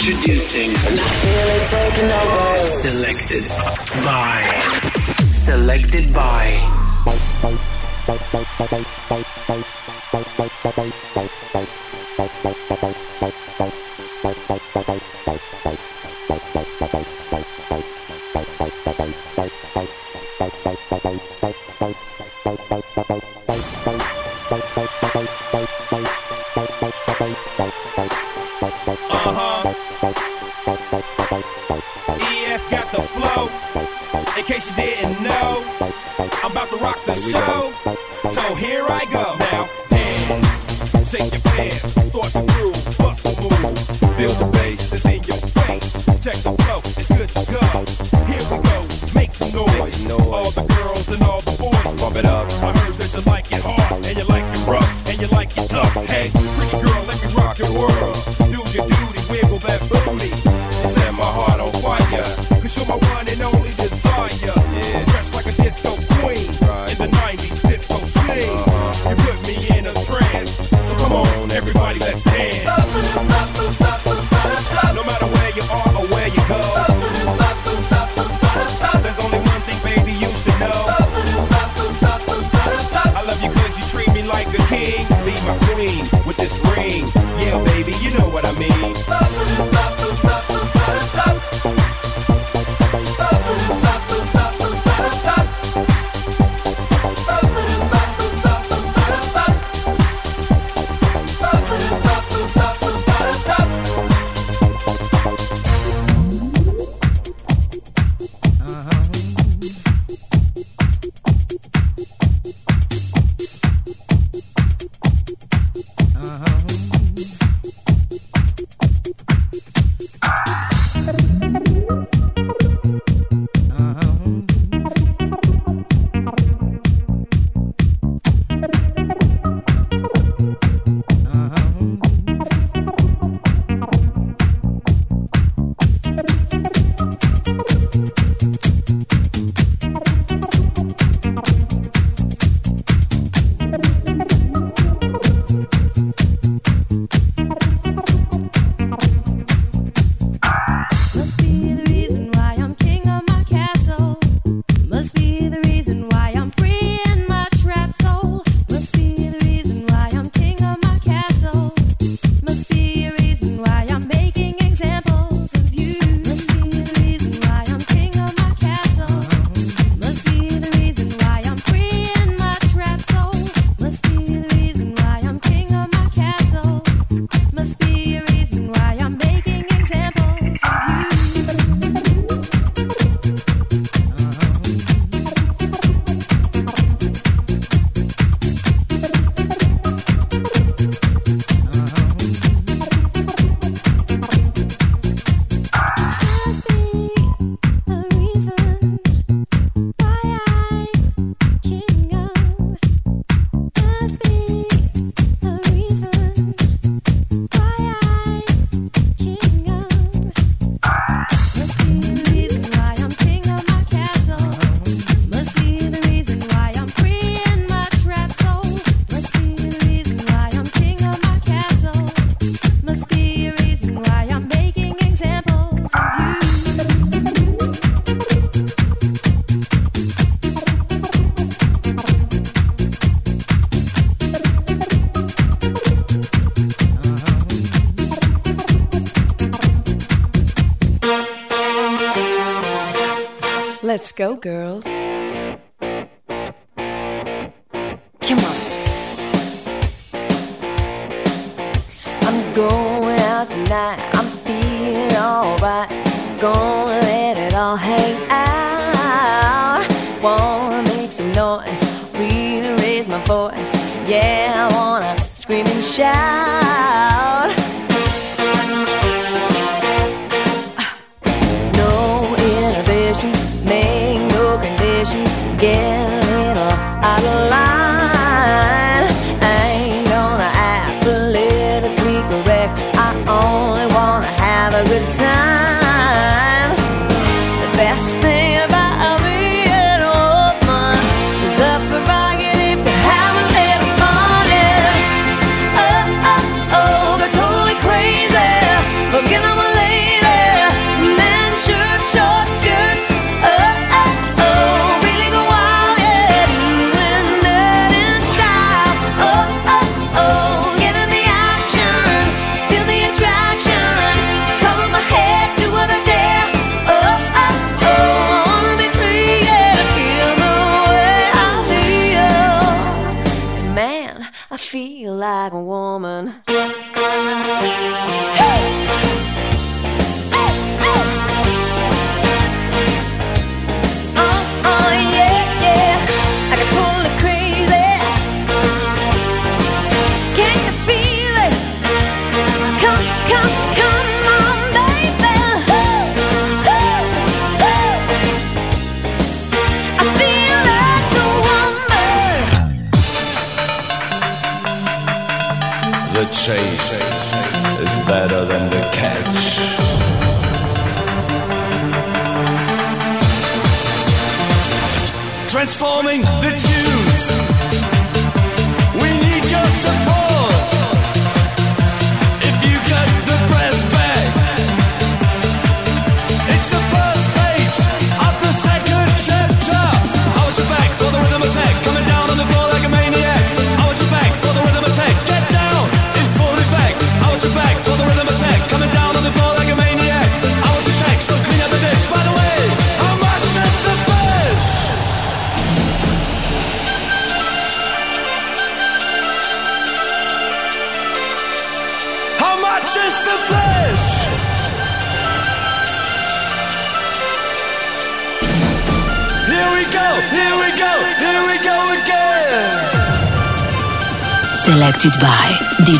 Introducing. And I feel it taking over. Selected by. Selected by. Let's go, girls. Come on. I'm going out tonight. I'm feeling alright. Gonna let it all hang out. Wanna make some noise. Really raise my voice. Yeah, I wanna scream and shout.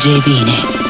DJ Vini.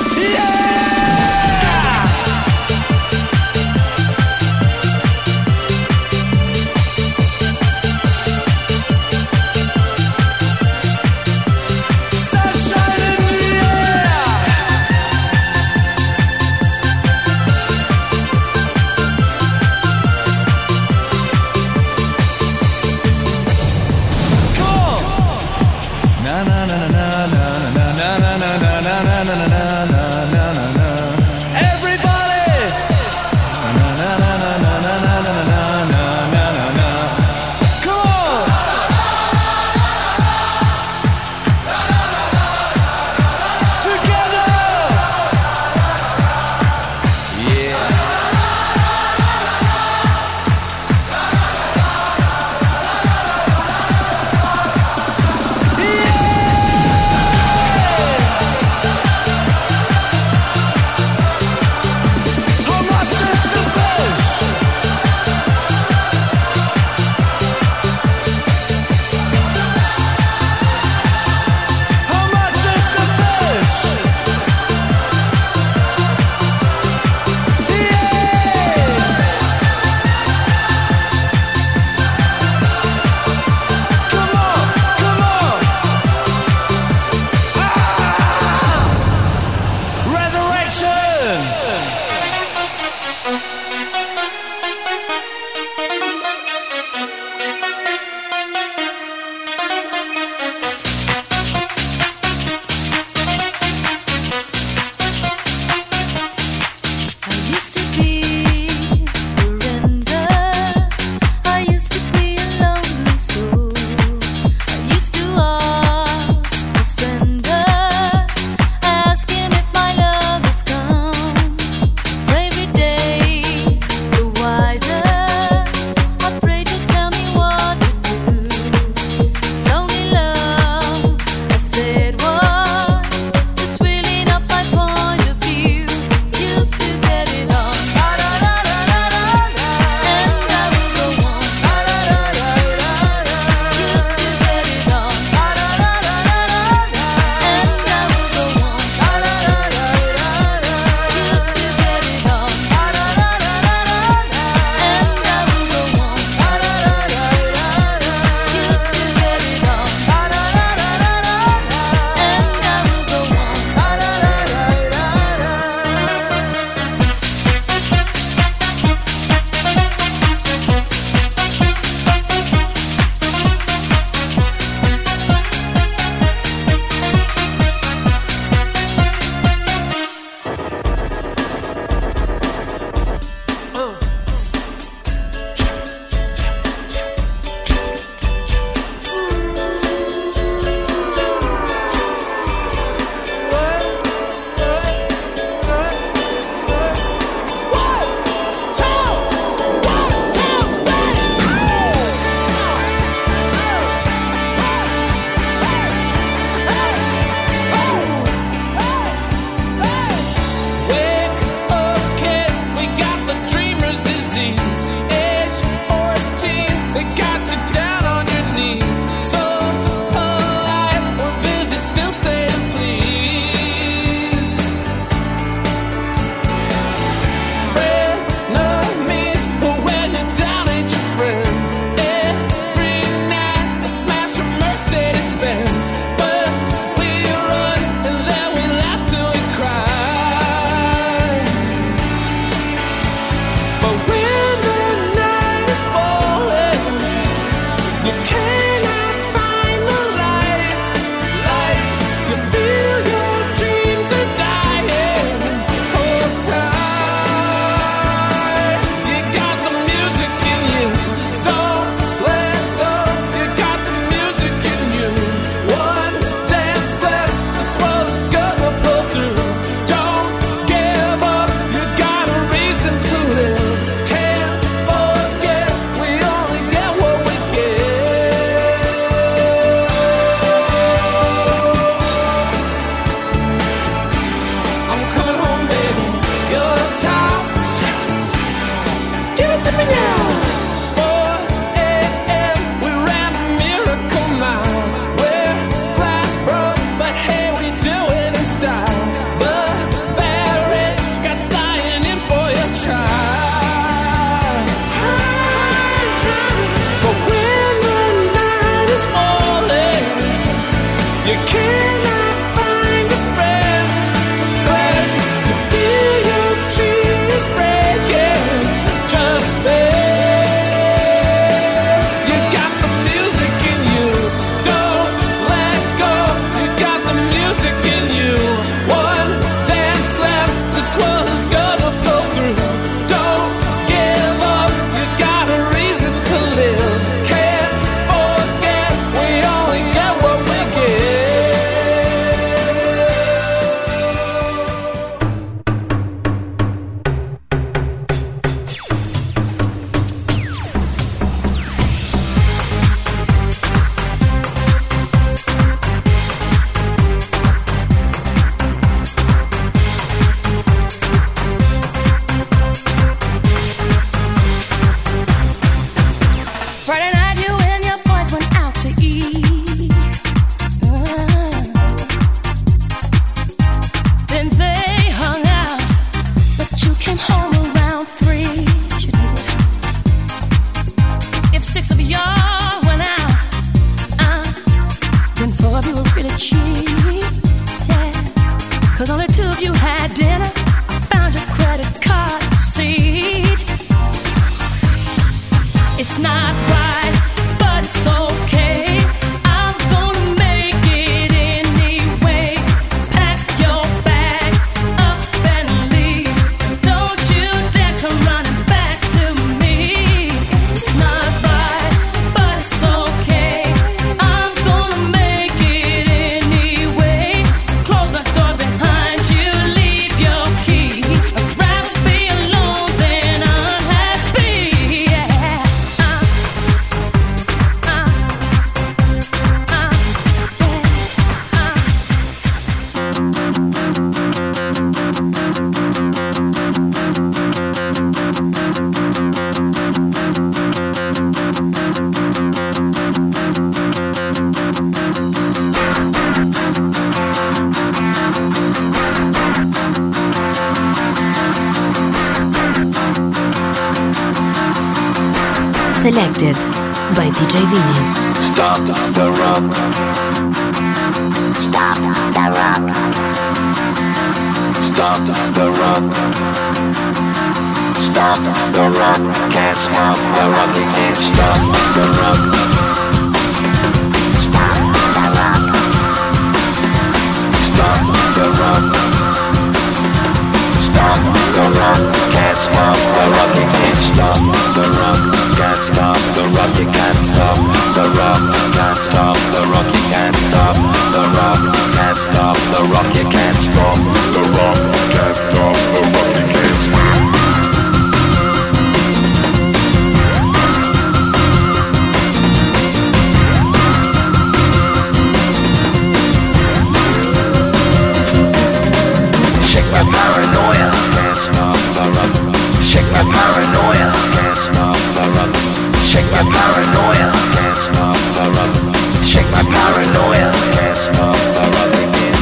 Paranoia, can't stop the rock.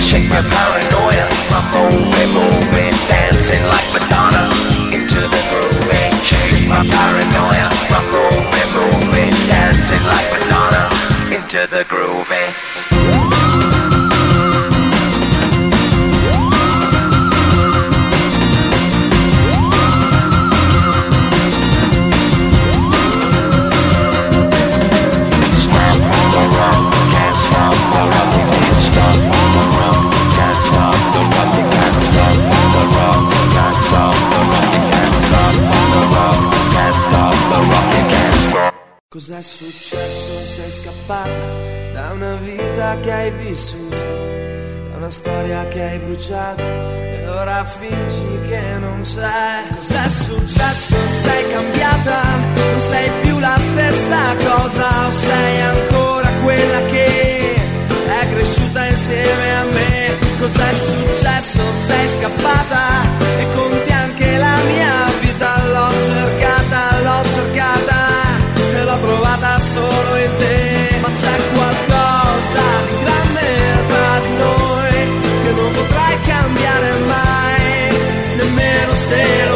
Shake my paranoia, I'm moving, moving, dancing like Madonna into the groove. Shake my paranoia, I'm moving, moving, dancing like Madonna into the groove. Cos'è successo? Sei scappata da una vita che hai vissuto, da una storia che hai bruciato e ora fingi che non c'è. Cos'è successo? Sei cambiata, non sei più la stessa cosa o sei ancora quella che è cresciuta insieme a me. Cos'è successo? Sei scappata e conti anche la mia vita. L'ho cercata, l'ho cercata solo in te. Ma c'è qualcosa di grande tra di noi che non potrai cambiare mai, nemmeno se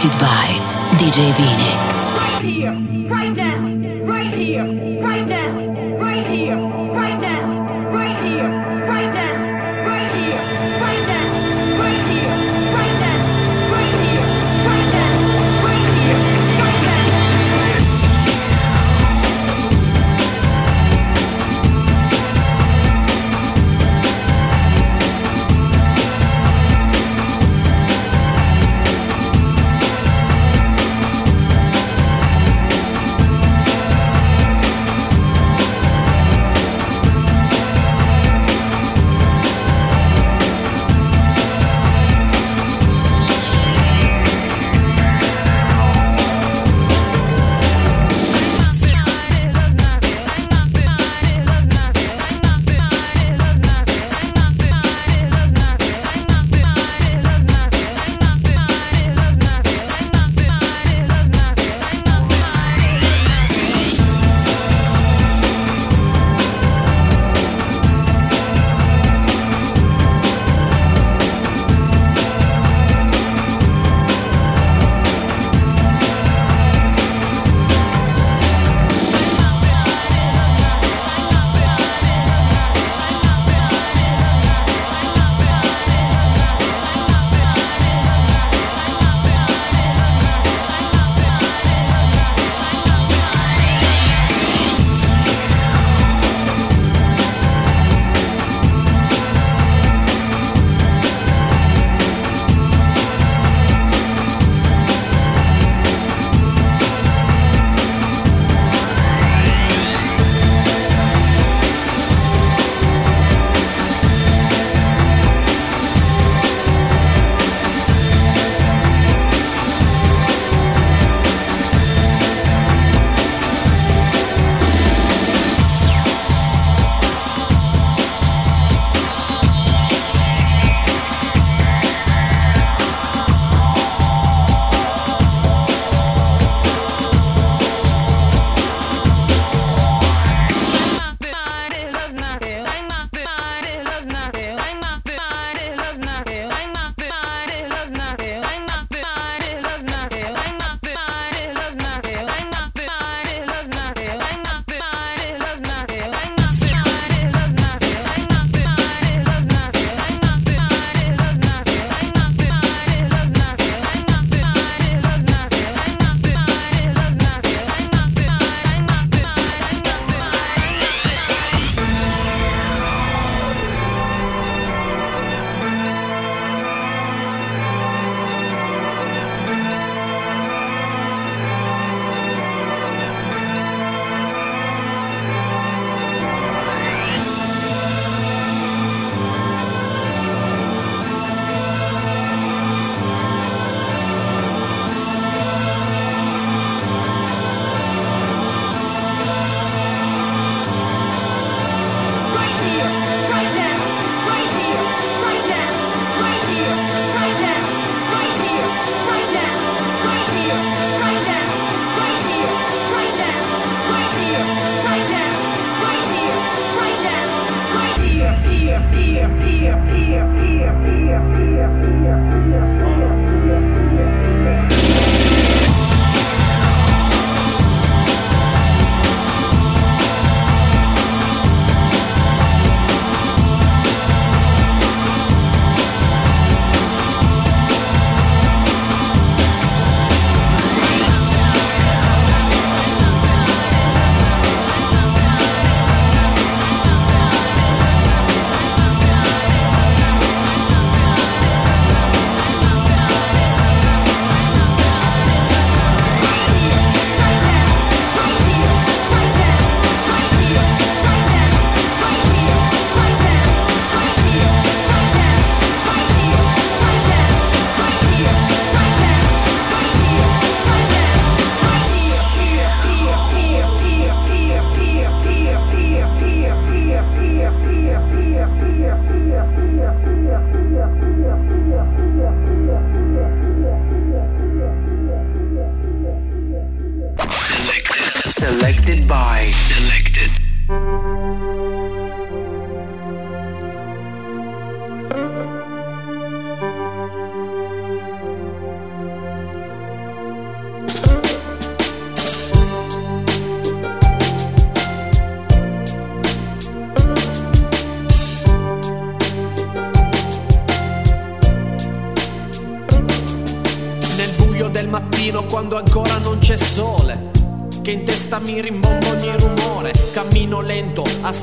Selected by DJ Vini.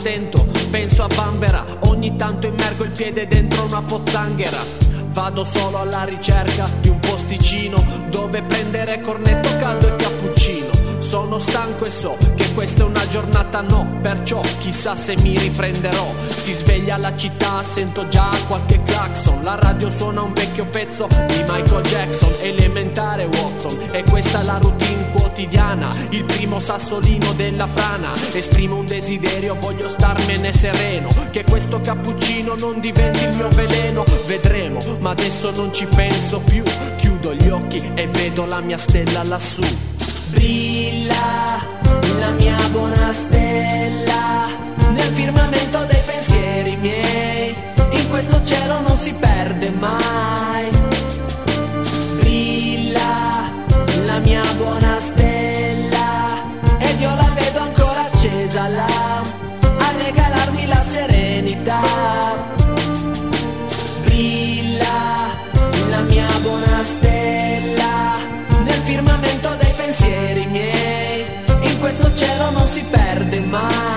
Stento, penso a bambera. Ogni tanto immergo il piede dentro una pozzanghera. Vado solo alla ricerca di un posticino dove prendere cornetto caldo e cappuccino. Sono stanco e so questa è una giornata no, perciò chissà se mi riprenderò. Si sveglia la città, sento già qualche clacson. La radio suona un vecchio pezzo di Michael Jackson, elementare Watson. E questa è la routine quotidiana, il primo sassolino della frana. Esprimo un desiderio, voglio starmene sereno. Che questo cappuccino non diventi il mio veleno. Vedremo, ma adesso non ci penso più. Chiudo gli occhi e vedo la mia stella lassù. Brilla la mia buona stella nel firmamento dei pensieri miei. In questo cielo non si perde mai. Brilla la mia buona stella ed io la vedo ancora accesa là a regalarmi la serenità. Brilla la mia buona stella nel firmamento dei pensieri miei. Cielo non si perde mai.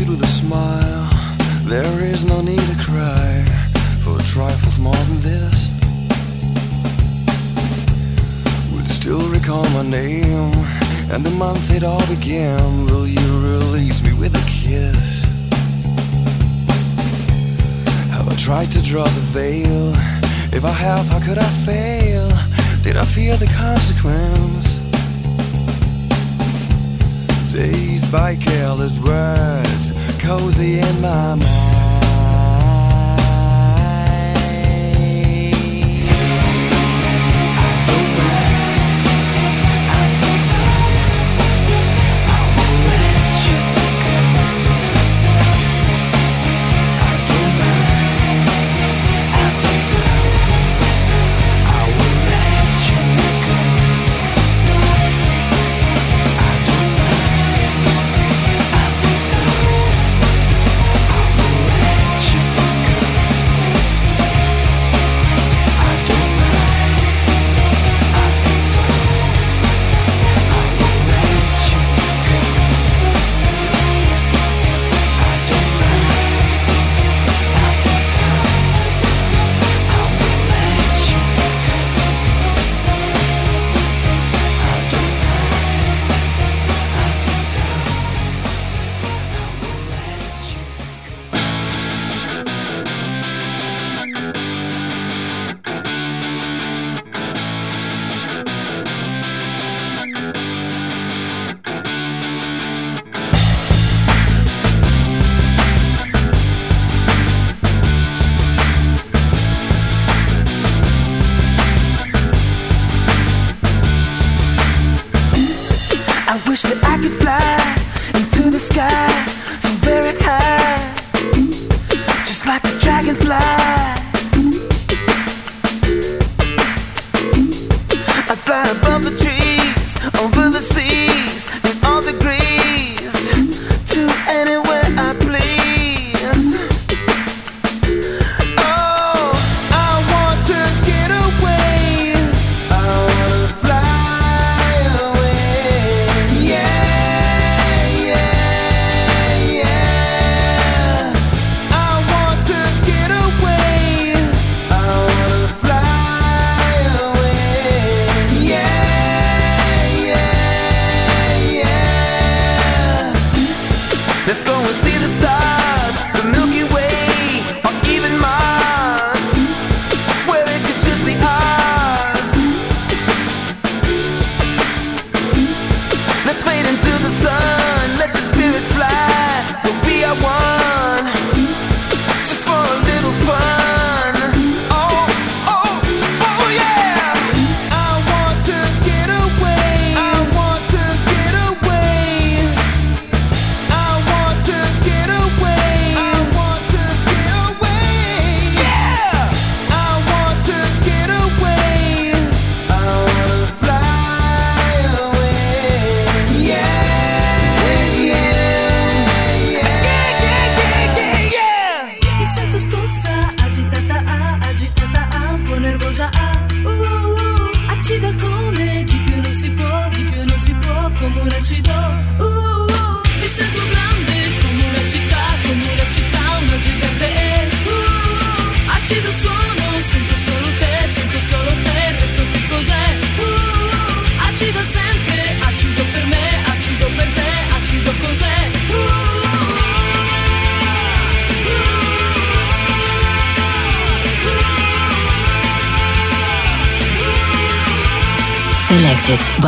With a smile. There is no need to cry for trifles more than this. Would you still recall my name and the month it all began? Will you release me with a kiss? Have I tried to draw the veil? If I have, how could I fail? Did I fear the consequence? Dazed by careless words, cozy in my mind.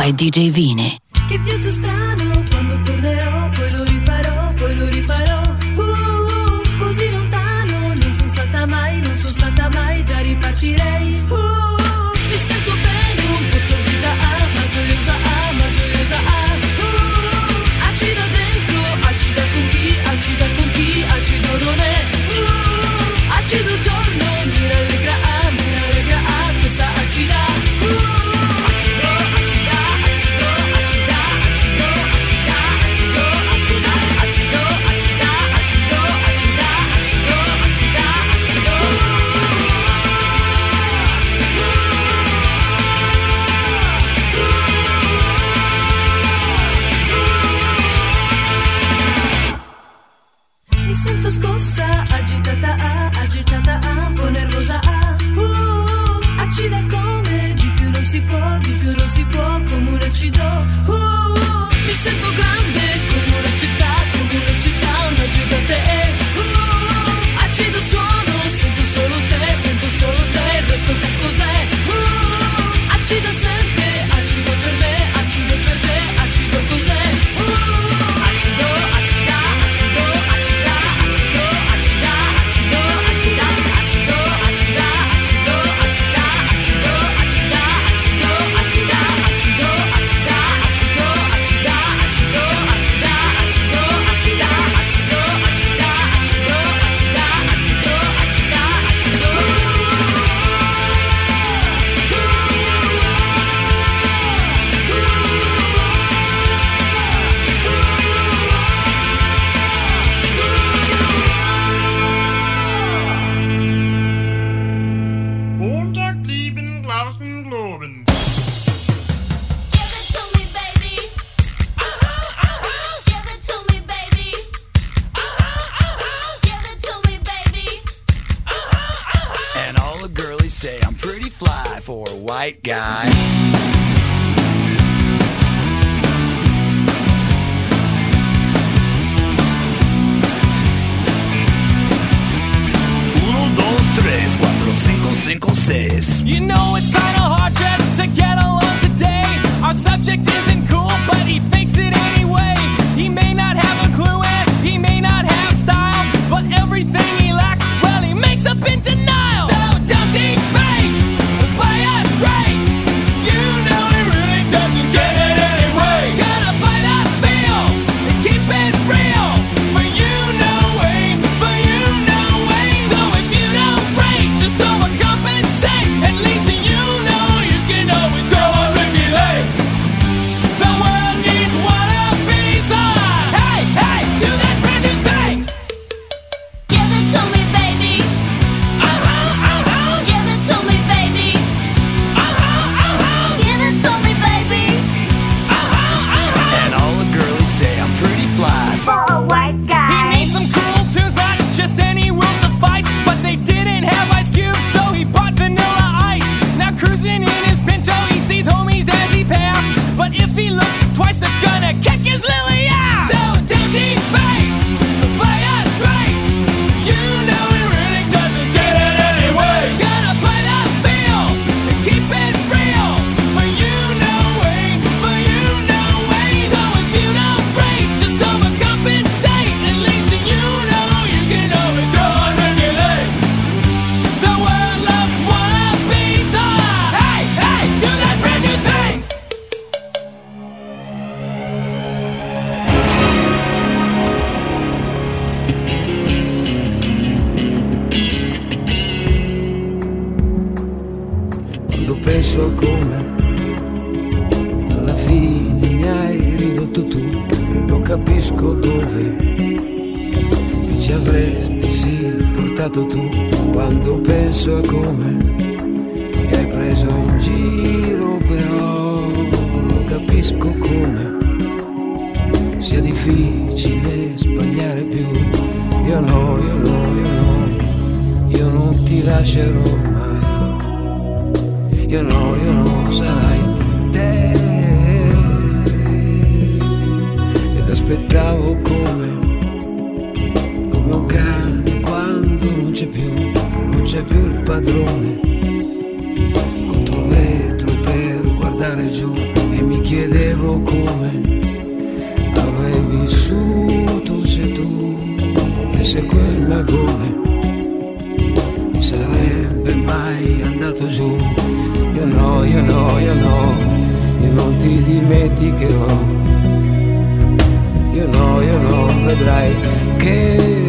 by DJ Vini. say I'm pretty fly for a white guy. Uno, dos, tres, cuatro, cinco, cinco, seis. You know it's. denti che ho. Io no, io no, vedrai che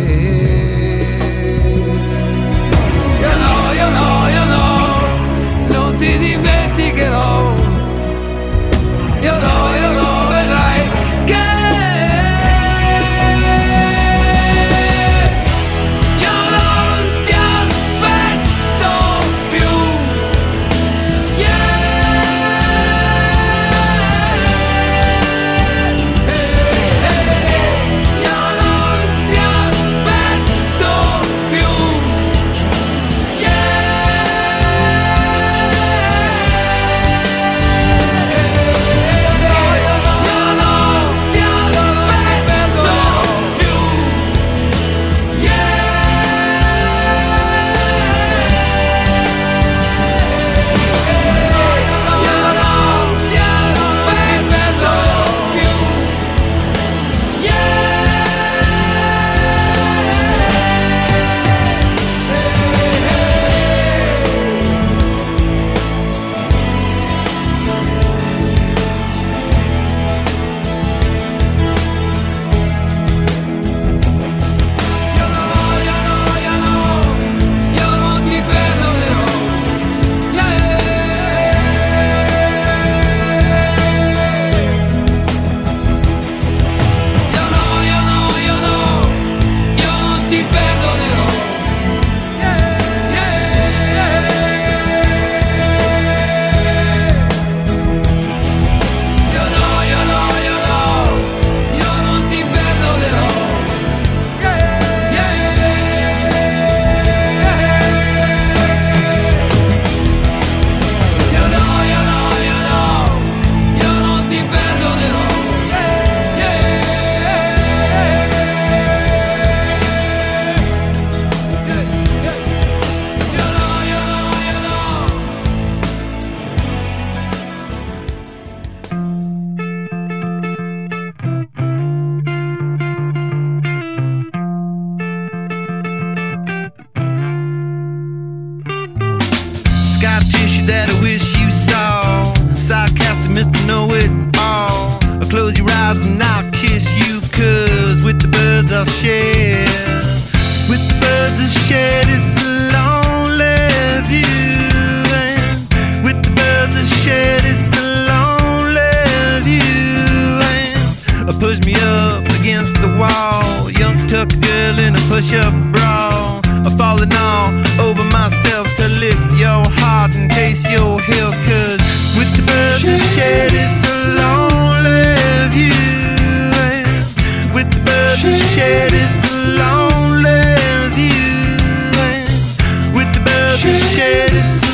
Mercedes.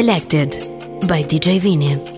Selected by DJ Vini.